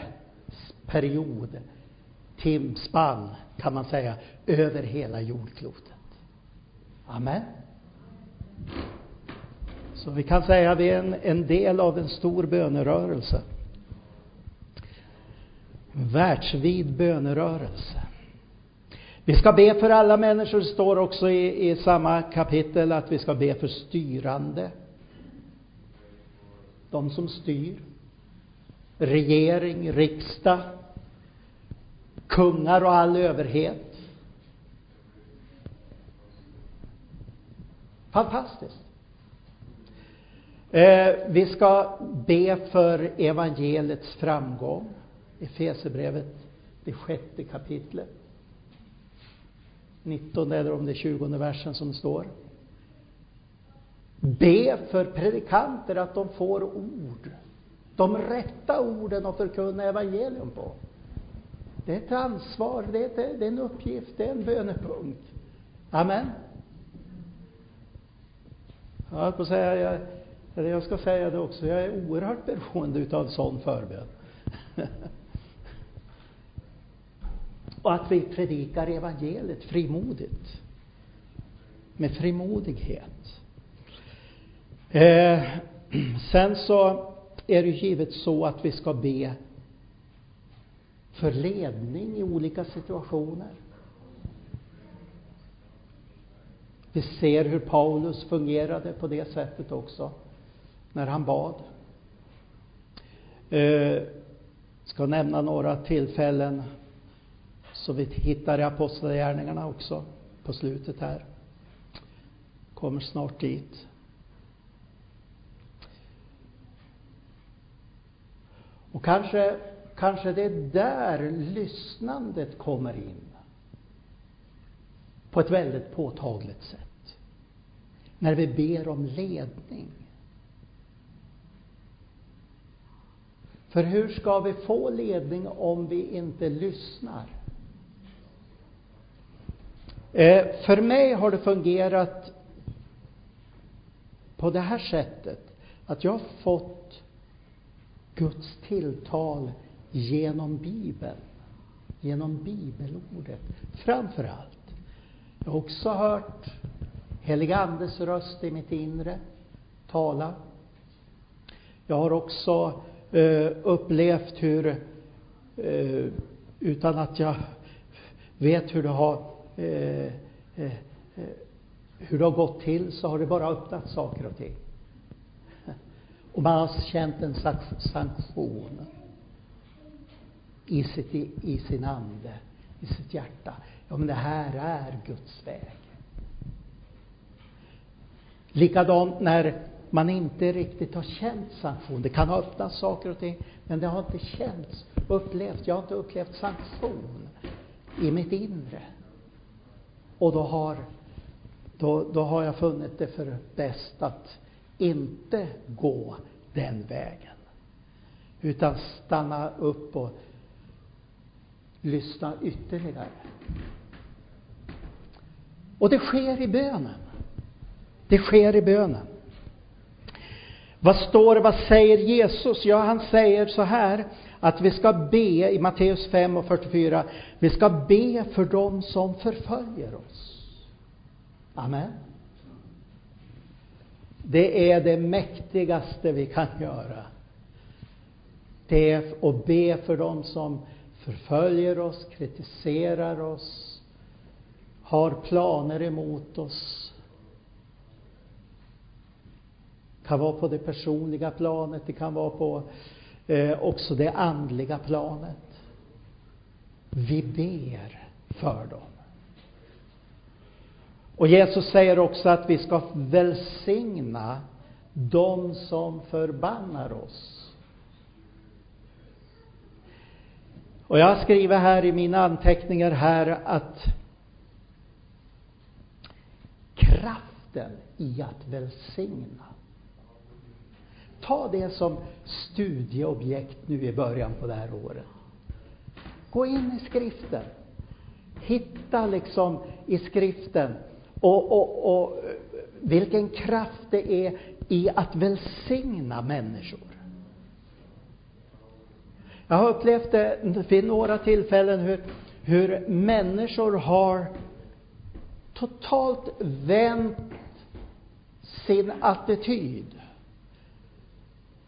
period, timspann kan man säga, över hela jordklotet. Amen. Så vi kan säga att vi är en, en del av en stor bönerörelse. En världsvid bönerörelse. Vi ska be för alla människor, det står också i, i samma kapitel att vi ska be för styrande. De som styr. Regering, riksdag, kungar och all överhet. Fantastiskt. Eh, vi ska be för evangeliets framgång. Efesierbrevet, det sjätte kapitlet. 19 eller om det är 20 versen som står. Be för predikanter att de får ord. De rätta orden att förkunna evangelium på. Det är ett ansvar, det är, ett, det är en uppgift, det är en bönepunkt. Amen. Jag höll på att säga, jag, eller jag ska säga det också, jag är oerhört beroende utav sån förbön. (laughs) och att vi predikar evangeliet frimodigt. Med frimodighet. Eh, (clears throat) sen så är det givet så att vi ska be för ledning i olika situationer. Vi ser hur Paulus fungerade på det sättet också när han bad. Eh, ska nämna några tillfällen så vi hittar i Apostlagärningarna också på slutet här. Kommer snart dit. Och kanske, kanske det är där lyssnandet kommer in. På ett väldigt påtagligt sätt. När vi ber om ledning. För hur ska vi få ledning om vi inte lyssnar? Eh, för mig har det fungerat på det här sättet att jag har fått Guds tilltal genom Bibeln, genom bibelordet framför allt. Jag har också hört helig Andes röst i mitt inre tala. Jag har också eh, upplevt hur, eh, utan att jag vet hur det har eh, eh, eh hur det har gått till så har det bara öppnat saker och ting. Och man har alltså känt en slags sanktion i, sitt, i sin ande, i sitt hjärta. Ja, men det här är Guds väg. Likadant när man inte riktigt har känt sanktion. Det kan ha öppnats saker och ting, men det har inte känts, upplevt. Jag har inte upplevt sanktion i mitt inre. Och då har, då, då har jag funnit det för bäst att inte gå den vägen. Utan stanna upp och lyssna ytterligare. Och det sker i bönen. Det sker i bönen. Vad står det, vad säger Jesus? Ja, han säger så här att vi ska be i Matteus 5 och 44. Vi ska be för dem som förföljer oss. Amen. Det är det mäktigaste vi kan göra. Det är att be för dem som förföljer oss, kritiserar oss, har planer emot oss. Det kan vara på det personliga planet, det kan vara på eh, också det andliga planet. Vi ber för dem. Och Jesus säger också att vi ska välsigna de som förbannar oss. Och jag skriver här i mina anteckningar här att kraften i att välsigna. Ta det som studieobjekt nu i början på det här året. Gå in i skriften. Hitta liksom i skriften och, och, och vilken kraft det är i att välsigna människor. Jag har upplevt det vid några tillfällen hur, hur människor har totalt vänt sin attityd.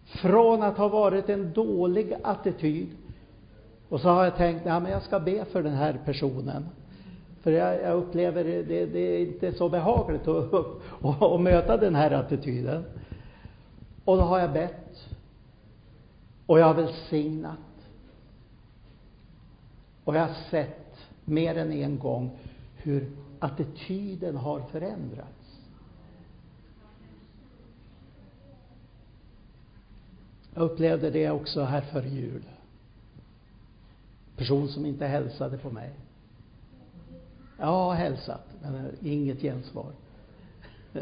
Från att ha varit en dålig attityd och så har jag tänkt, ja men jag ska be för den här personen. För jag, jag upplever det, det, det är inte så behagligt att, (laughs) att, att möta den här attityden. Och då har jag bett. Och jag har välsignat. Och jag har sett mer än en gång hur attityden har förändrats. Jag upplevde det också här före jul. Person som inte hälsade på mig. Ja, hälsat, men eh, inget gensvar. (laughs)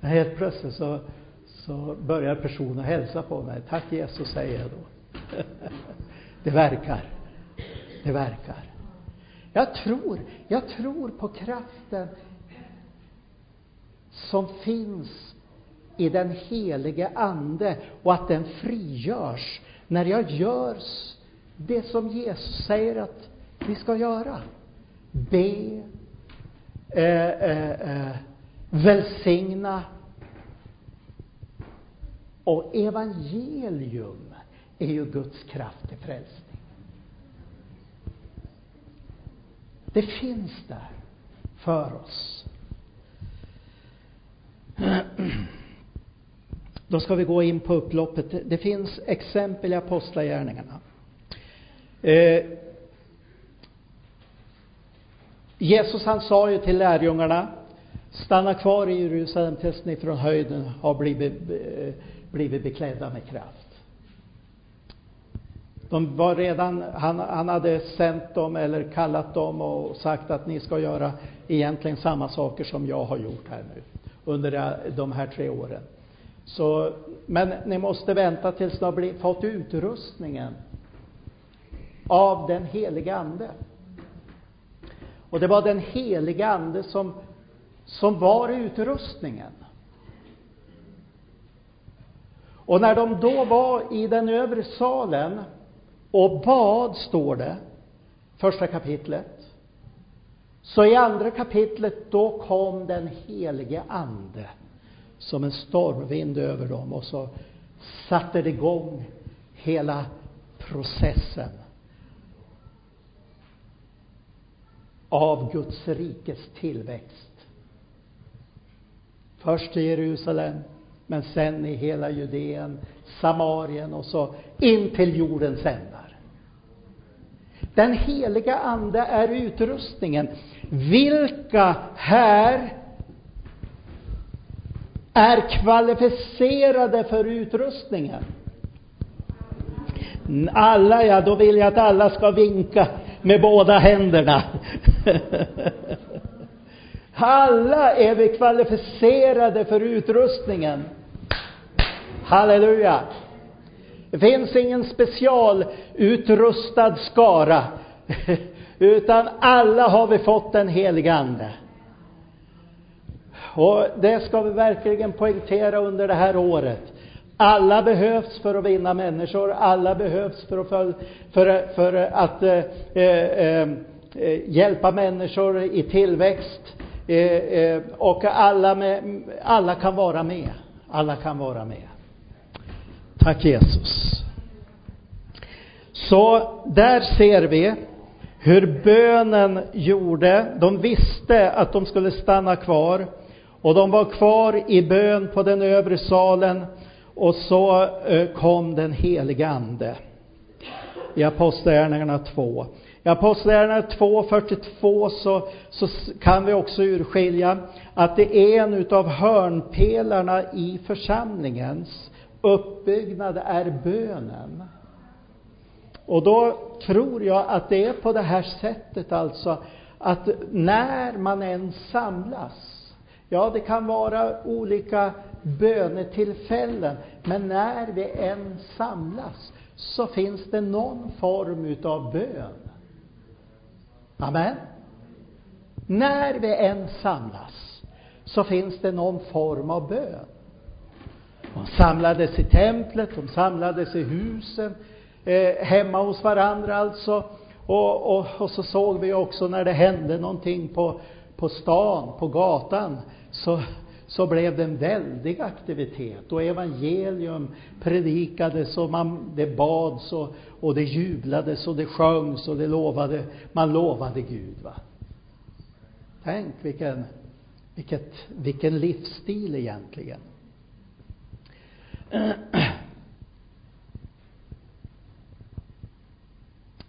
Helt plötsligt så, så börjar personen hälsa på mig. Tack Jesus, säger jag då. (laughs) Det verkar. Det verkar. Jag tror, jag tror på kraften som finns i den helige Ande och att den frigörs när jag gör det som Jesus säger att vi ska göra. Be, eh, eh, eh, välsigna och evangelium är ju Guds kraft till frälsning. Det finns där för oss. Då ska vi gå in på upploppet. Det finns exempel i Apostlagärningarna. Eh, Jesus han sa ju till lärjungarna, stanna kvar i Jerusalem tills ni från höjden har blivit, eh, blivit beklädda med kraft. De var redan, han, han hade sänt dem eller kallat dem och sagt att ni ska göra egentligen samma saker som jag har gjort här nu under de här tre åren. Så, men ni måste vänta tills ni har blivit, fått utrustningen av den helige Ande. Och det var den helige Ande som, som var utrustningen. Och när de då var i den övre salen och bad, står det, första kapitlet. Så i andra kapitlet, då kom den helige Ande som en stormvind över dem och så satte det igång hela processen av Guds rikes tillväxt. Först i Jerusalem, men sen i hela Judeen, Samarien och så in till jordens ändar. Den heliga Ande är utrustningen. Vilka här är kvalificerade för utrustningen? Alla ja, då vill jag att alla ska vinka med båda händerna. Alla är vi kvalificerade för utrustningen. Halleluja! Det finns ingen specialutrustad skara, utan alla har vi fått den helige Ande. Och det ska vi verkligen poängtera under det här året. Alla behövs för att vinna människor, alla behövs för att, för, för, för att eh, eh, eh, hjälpa människor i tillväxt. Eh, eh, och alla, med, alla kan vara med. Alla kan vara med. Tack Jesus. Så där ser vi hur bönen gjorde. De visste att de skulle stanna kvar. Och de var kvar i bön på den övre salen. Och så eh, kom den helige Ande. I Apostlagärningarna 2. I Apostlagärningarna 2.42 så, så kan vi också urskilja att det är en utav hörnpelarna i församlingens uppbyggnad är bönen. Och då tror jag att det är på det här sättet alltså att när man än samlas, ja det kan vara olika bönetillfällen, men när vi än samlas så finns det någon form utav bön. Amen. När vi än samlas så finns det någon form av bön. De samlades i templet, de samlades i husen, eh, hemma hos varandra alltså. Och, och, och så såg vi också när det hände någonting på, på stan, på gatan, så, så blev det en väldig aktivitet och evangelium predikades och man, det bads och, och det jublades och det sjöngs och det lovade, man lovade Gud. Va? Tänk vilken, vilket, vilken livsstil egentligen. (clears throat)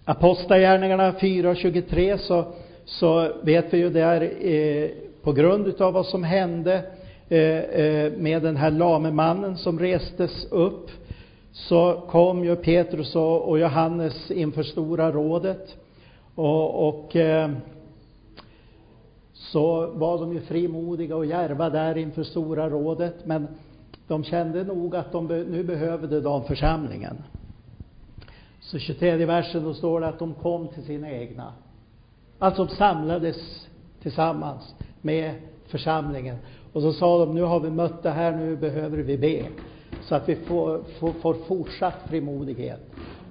Apostlagärningarna 4.23 så, så vet vi ju där eh, på grund utav vad som hände Eh, eh, med den här lame mannen som restes upp så kom ju Petrus och, Johannes inför Stora rådet och, och eh, så var de ju frimodiga och järva där inför Stora rådet men de kände nog att de nu behövde de församlingen. Så 23 versen då står det att de kom till sina egna. Alltså de samlades tillsammans med församlingen. Och så sa de, nu har vi mött det här, nu behöver vi be. Så att vi får, får, får fortsatt frimodighet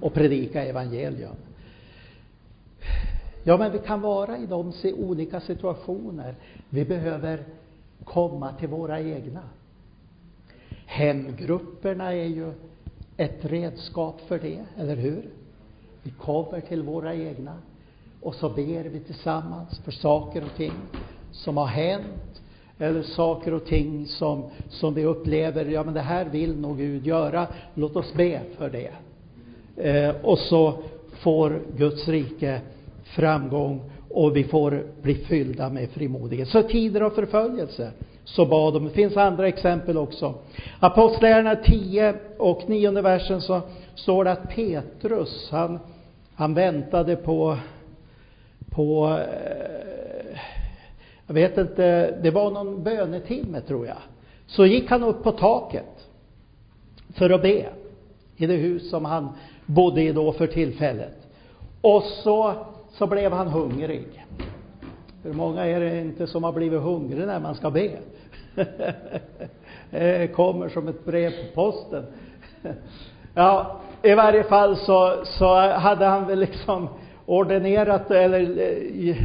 och predika evangelium. Ja, men vi kan vara i de olika situationer. Vi behöver komma till våra egna. Hemgrupperna är ju ett redskap för det, eller hur? Vi kommer till våra egna och så ber vi tillsammans för saker och ting som har hänt eller saker och ting som, som vi upplever, ja men det här vill nog Gud göra, låt oss be för det. Eh, och så får Guds rike framgång och vi får bli fyllda med frimodighet. Så tider av förföljelse, så bad de. Det finns andra exempel också. Apostlagärningarna 10 och 9 versen så står det att Petrus, han, han väntade på, på, eh, jag vet inte, det var någon bönetimme tror jag. Så gick han upp på taket för att be i det hus som han bodde i då för tillfället. Och så, så blev han hungrig. Hur många är det inte som har blivit hungrig när man ska be? (laughs) det kommer som ett brev på posten. (laughs) ja, i varje fall så, så hade han väl liksom ordinerat eller eh,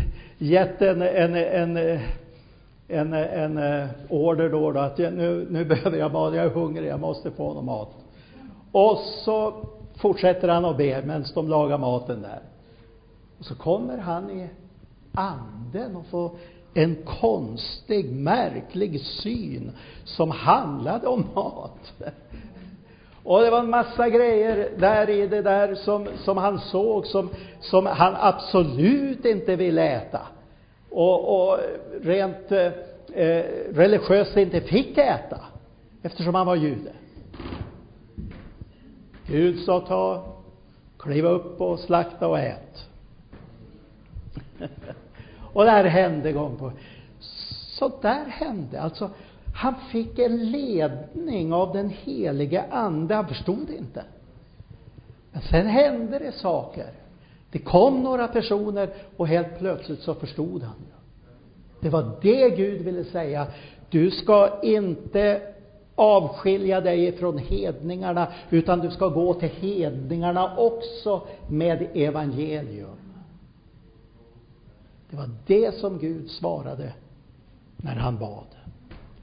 gett en, en, en, en, en eh, order då, då att nu, nu behöver jag mat, jag är hungrig, jag måste få någon mat. Och så fortsätter han att be medan de lagar maten där. Och så kommer han i anden och får en konstig, märklig syn som handlade om mat. Och det var en massa grejer där i det där som, som han såg som, som han absolut inte ville äta. Och, och rent eh, eh religiöst inte fick äta, eftersom han var jude. Gud sa ta, kliva upp och slakta och ät. (laughs) och det här hände gång på Så där hände. Alltså, han fick en ledning av den helige Ande. Han förstod inte. Men sen hände det saker. Det kom några personer och helt plötsligt så förstod han. Det var det Gud ville säga. Du ska inte avskilja dig från hedningarna, utan du ska gå till hedningarna också med evangelium. Det var det som Gud svarade när han bad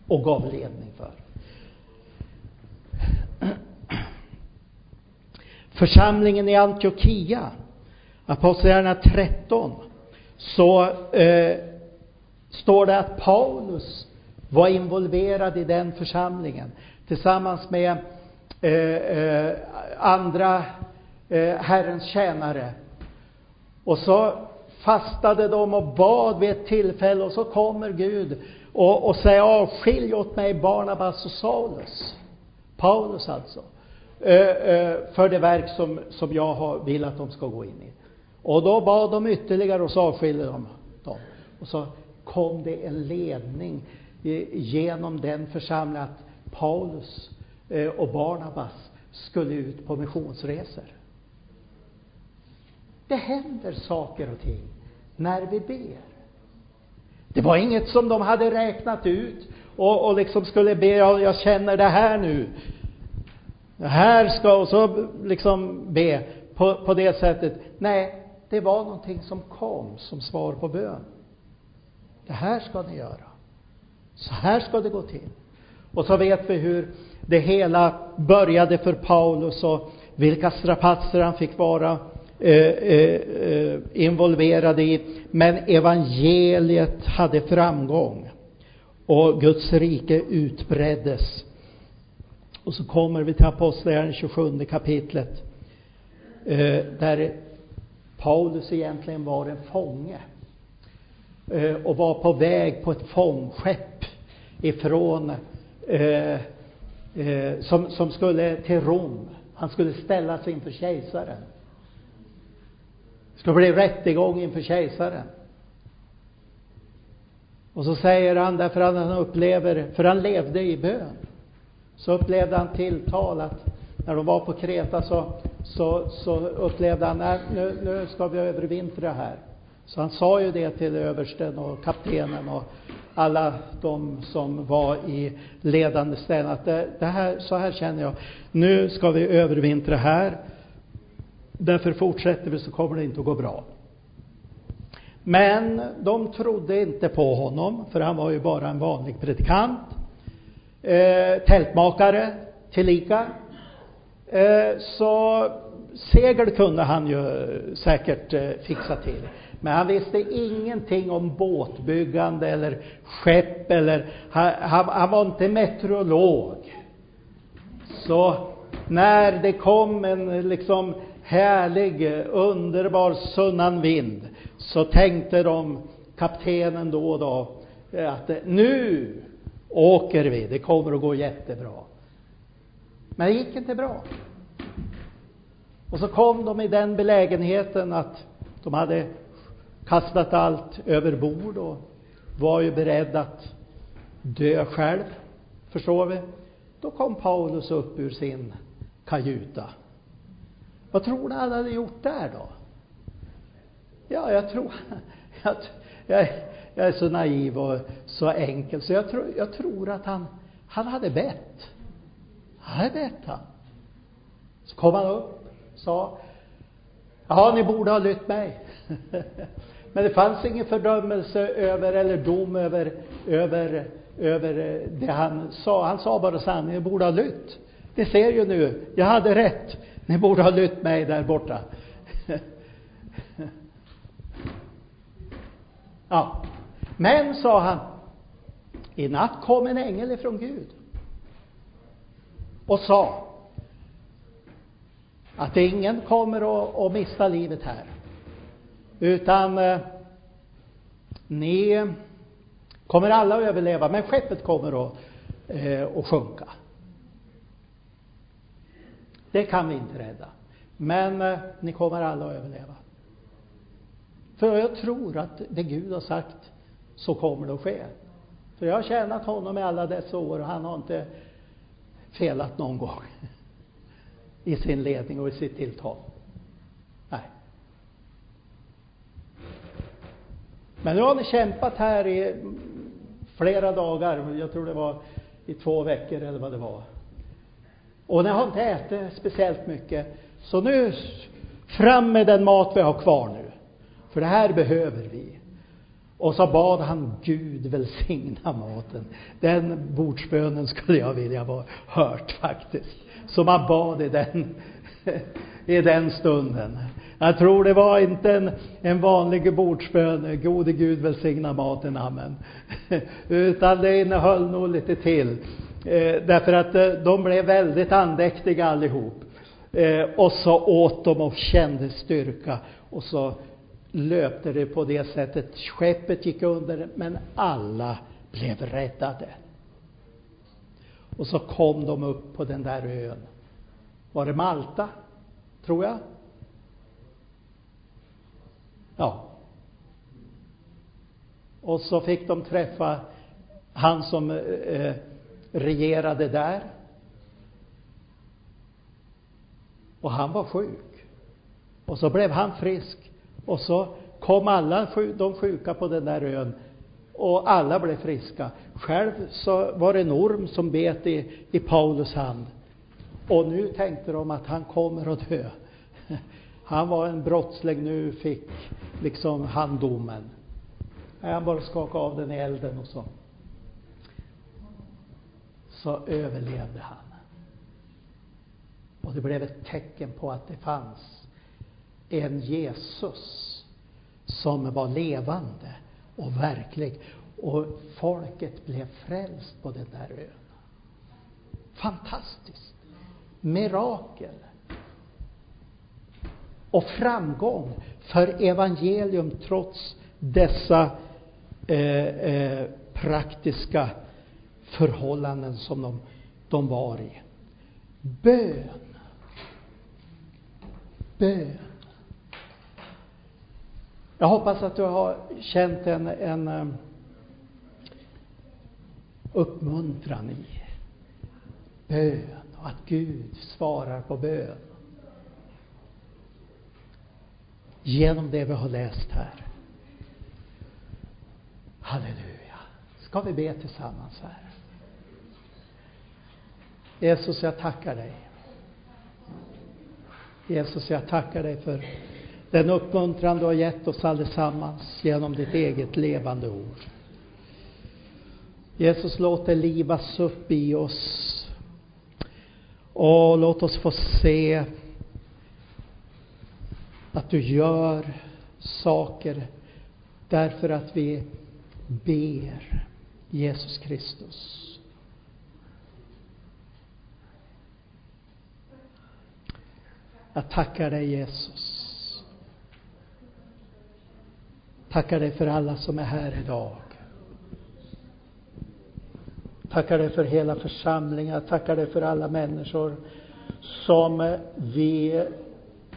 och gav ledning för. Församlingen i Antiochia, Apostlagärningarna 13, så eh, står det att Paulus var involverad i den församlingen tillsammans med eh, eh, andra eh, Herrens tjänare. Och så fastade de och bad vid ett tillfälle och så kommer Gud och, och säga avskilj åt mig Barnabas och Saulus. Paulus alltså. Eh, eh, för det verk som, som jag har, vill att de ska gå in i. Och då bad de ytterligare och så avskilde de dem. Och så kom det en ledning eh, genom den församlingen att Paulus och Barnabas skulle ut på missionsresor. Det händer saker och ting när vi ber. Det var inget som de hade räknat ut och, och liksom skulle be, ja, jag känner det här nu. Det här ska, och så liksom be på, på det sättet. Nej, det var någonting som kom som svar på bön. Det här ska ni göra. Så här ska det gå till. Och så vet vi hur det hela började för Paulus och vilka strapatser han fick vara Eh, eh, eh, involverade i. Men evangeliet hade framgång och Guds rike utbreddes. Och så kommer vi till Apostlagärningarna 27 kapitlet där Paulus egentligen var en fånge och var på väg på ett fångskepp ifrån eh, eh, som, som skulle till Rom. Han skulle ställas inför kejsaren. Då blir det rättegång inför kejsaren. Och så säger han, därför att han upplever, för han levde i bön, så upplevde han tilltal att när de var på Kreta så, så, så upplevde han, nej, nu, nu ska vi övervintra här. Så han sa ju det till översten och kaptenen och alla de som var i ledande ställning att det, det här, så här känner jag, nu ska vi övervintra här. Därför fortsätter vi så kommer det inte att gå bra. Men de trodde inte på honom, för han var ju bara en vanlig predikant. Eh, tältmakare tillika. Eh, så segel kunde han ju säkert eh, fixa till. Men han visste ingenting om båtbyggande eller skepp eller, han, han, han var inte meteorolog. Så när det kom en liksom härlig, underbar sunnan vind, så tänkte de, kaptenen då och då, eh, att eh, nu åker vi, det kommer att gå jättebra. Men det gick inte bra. Och så kom de i den belägenheten att de hade kastat allt över bord och var ju beredd att dö själv, förstår vi. Då kom Paulus upp ur sin kajuta. Vad tror ni han hade gjort där då? Ja, jag tror, (laughs) jag, jag, jag är så naiv och så enkel, så jag tror, jag tror att han, han hade bett. Han hade bett han. Så kom han upp, sa, ja, ni borde ha lytt mig. (laughs) Men det fanns ingen fördömelse över, eller dom över, över, över det han sa. Han sa bara sanningen, ni borde ha lytt. Ni ser ju nu, jag hade rätt. Ni borde ha lytt mig där borta. ja. Men, sa han, i natt kom en ängel ifrån Gud och sa, att ingen kommer att, att mista livet här. Utan eh, ni kommer alla att överleva, men skeppet kommer att, eh, att sjunka. Det kan vi inte rädda. Men eh, ni kommer alla att överleva. För jag tror att det Gud har sagt, så kommer det att ske. För jag har tjänat honom i alla dessa år och han har inte felat någon gång (laughs) i sin ledning och i sitt tilltal. Nej. Men nu har ni kämpat här i flera dagar, jag tror det var i två veckor eller vad det var. Och ni har inte ätit speciellt mycket. Så nu, fram med den mat vi har kvar nu. För det här behöver vi. Och så bad han Gud välsigna maten. Den bordsbönen skulle jag vilja ha hört faktiskt. Så man bad i den, (laughs) i den stunden. Jag tror det var inte en, en vanlig bordsbön, gode Gud välsigna maten, amen. (laughs) Utan det innehöll nog lite till. Eh, därför att eh, de blev väldigt andäktiga allihop. Eh, och så åt de och kände styrka. Och så löpte det på det sättet. Skeppet gick under, men alla blev räddade. Och så kom de upp på den där ön. Var det Malta? Tror jag. Ja. Och så fick de träffa han som eh, eh regerade där. Och han var sjuk. Och så blev han frisk. Och så kom alla de sjuka på den där ön och alla blev friska. Själv så var det en orm som bet i, i Paulus hand. Och nu tänkte de att han kommer att dö. (laughs) Han var en brottsling, nu fick liksom han domen. Han bara skakade av den i elden och så. Så överlevde han. Och det blev ett tecken på att det fanns en Jesus som var levande och verklig. Och folket blev frälst på den där ön. Fantastiskt! Mirakel. Och framgång för evangelium trots dessa eh, eh, praktiska förhållanden som de, de var i. Bön. Bön. Jag hoppas att du har känt en, en eh, uppmuntran i bön och att Gud svarar på bön. Genom det vi har läst här. Halleluja. Ska vi be tillsammans här? Jesus, jag tackar dig. Jesus, jag tackar dig för den uppmuntran du har gett oss allesammans genom ditt eget levande ord. Jesus, låt det livas upp i oss. Och låt oss få se att du gör saker därför att vi ber Jesus Kristus. Jag tackar dig Jesus Tackar dig för alla som är här idag. Tackar dig för hela församlingen. Tackar dig för alla människor som vi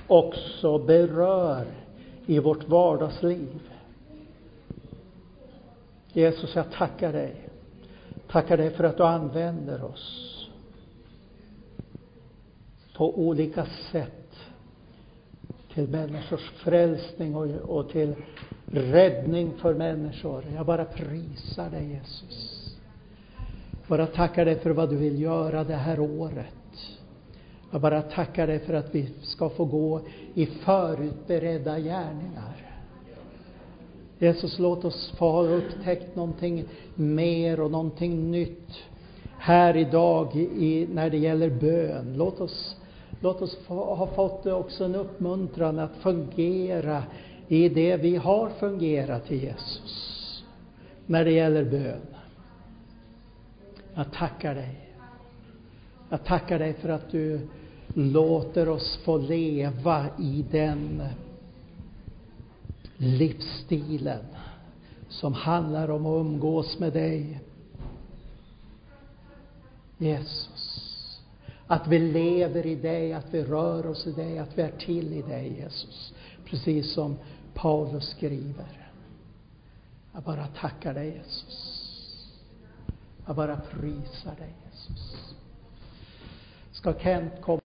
också berör i vårt vardagsliv. Jesus, jag tackar dig. Tackar dig för att du använder oss på olika sätt till människors frälsning och, och till räddning för människor. Jag bara prisar dig Jesus. Bara tackar dig för vad du vill göra det här året. Jag bara tackar dig för att vi ska få gå i förutberedda gärningar. Jesus, låt oss få ha upptäckt någonting mer och någonting nytt här idag i, när det gäller bön. Låt oss, låt oss få, ha fått också en uppmuntran att fungera i det vi har fungerat i Jesus när det gäller bön. Jag tackar dig. Jag tackar dig för att du låter oss få leva i den livsstilen som handlar om att umgås med dig. Jesus. Att vi lever i dig, att vi rör oss i dig, att vi är till i dig, Jesus. Precis som Paulus skriver. Jag bara tackar dig, Jesus. Jag bara prisar dig, Jesus. Ska Kent komma